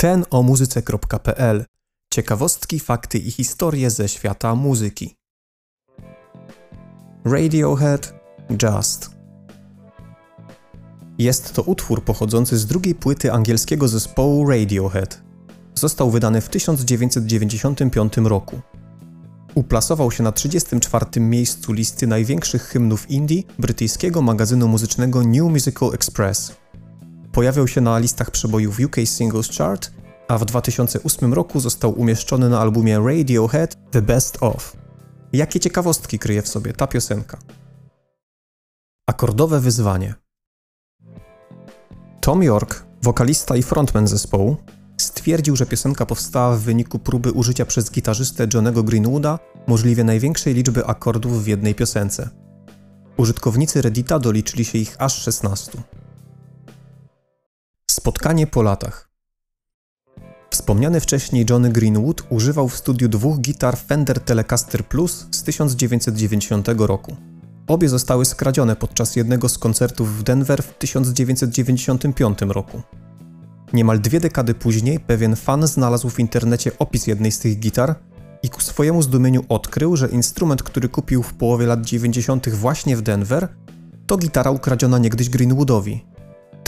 ten o muzyce.pl. Ciekawostki, fakty i historie ze świata muzyki. Radiohead Just. Jest to utwór pochodzący z drugiej płyty angielskiego zespołu Radiohead. Został wydany w 1995 roku. Uplasował się na 34. miejscu listy największych hymnów indie brytyjskiego magazynu muzycznego New Musical Express. Pojawił się na listach przebojów UK Singles Chart, a w 2008 roku został umieszczony na albumie Radiohead The Best Of. Jakie ciekawostki kryje w sobie ta piosenka? Akordowe wyzwanie. Tom York, wokalista i frontman zespołu, stwierdził, że piosenka powstała w wyniku próby użycia przez gitarzystę Johnego Greenwooda możliwie największej liczby akordów w jednej piosence. Użytkownicy Reddita doliczyli się ich aż 16. Spotkanie po latach. Wspomniany wcześniej Johnny Greenwood używał w studiu dwóch gitar Fender Telecaster Plus z 1990 roku. Obie zostały skradzione podczas jednego z koncertów w Denver w 1995 roku. Niemal dwie dekady później pewien fan znalazł w internecie opis jednej z tych gitar i ku swojemu zdumieniu odkrył, że instrument, który kupił w połowie lat 90. właśnie w Denver, to gitara ukradziona niegdyś Greenwoodowi.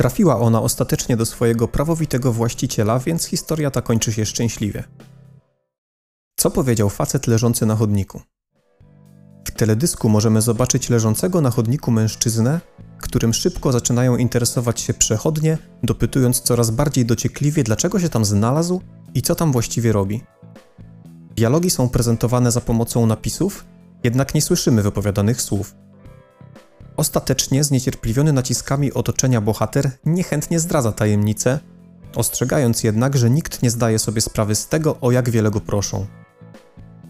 Trafiła ona ostatecznie do swojego prawowitego właściciela, więc historia ta kończy się szczęśliwie. Co powiedział facet leżący na chodniku? W teledysku możemy zobaczyć leżącego na chodniku mężczyznę, którym szybko zaczynają interesować się przechodnie, dopytując coraz bardziej dociekliwie, dlaczego się tam znalazł i co tam właściwie robi. Dialogi są prezentowane za pomocą napisów, jednak nie słyszymy wypowiadanych słów. Ostatecznie zniecierpliwiony naciskami otoczenia bohater niechętnie zdradza tajemnicę, ostrzegając jednak, że nikt nie zdaje sobie sprawy z tego, o jak wiele go proszą.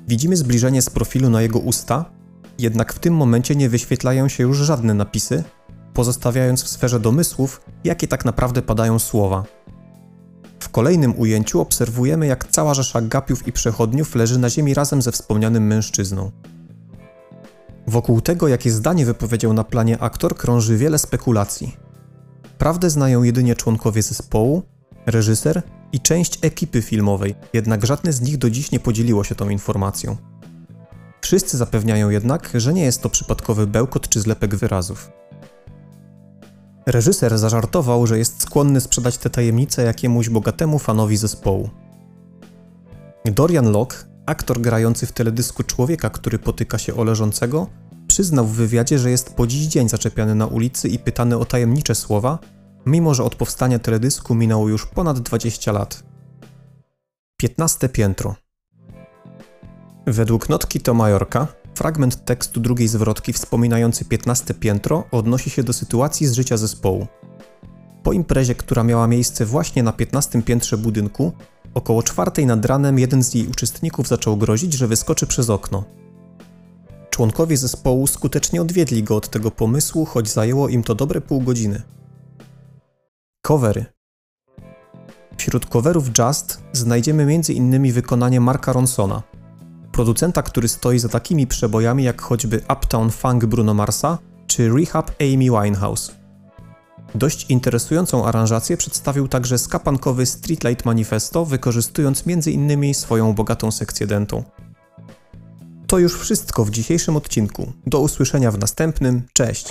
Widzimy zbliżenie z profilu na jego usta, jednak w tym momencie nie wyświetlają się już żadne napisy, pozostawiając w sferze domysłów, jakie tak naprawdę padają słowa. W kolejnym ujęciu obserwujemy, jak cała rzesza gapiów i przechodniów leży na ziemi razem ze wspomnianym mężczyzną. Wokół tego, jakie zdanie wypowiedział na planie aktor, krąży wiele spekulacji. Prawdę znają jedynie członkowie zespołu, reżyser i część ekipy filmowej, jednak żadne z nich do dziś nie podzieliło się tą informacją. Wszyscy zapewniają jednak, że nie jest to przypadkowy bełkot czy zlepek wyrazów. Reżyser zażartował, że jest skłonny sprzedać tę tajemnicę jakiemuś bogatemu fanowi zespołu. Dorian Locke, aktor grający w teledysku człowieka, który potyka się o leżącego, przyznał w wywiadzie, że jest po dziś dzień zaczepiany na ulicy i pytany o tajemnicze słowa, mimo że od powstania teledysku minęło już ponad 20 lat. 15 piętro. Według notki to Majorka, fragment tekstu drugiej zwrotki wspominający 15 piętro odnosi się do sytuacji z życia zespołu. Po imprezie, która miała miejsce właśnie na 15 piętrze budynku, około czwartej nad ranem jeden z jej uczestników zaczął grozić, że wyskoczy przez okno. Członkowie zespołu skutecznie odwiedli go od tego pomysłu, choć zajęło im to dobre pół godziny. Covery Wśród coverów Just znajdziemy m.in. wykonanie Marka Ronsona, producenta, który stoi za takimi przebojami jak choćby Uptown Funk Bruno Marsa czy Rehab Amy Winehouse. Dość interesującą aranżację przedstawił także skapankowy Streetlight Manifesto, wykorzystując m.in. swoją bogatą sekcję dentą. To już wszystko w dzisiejszym odcinku. Do usłyszenia w następnym. Cześć!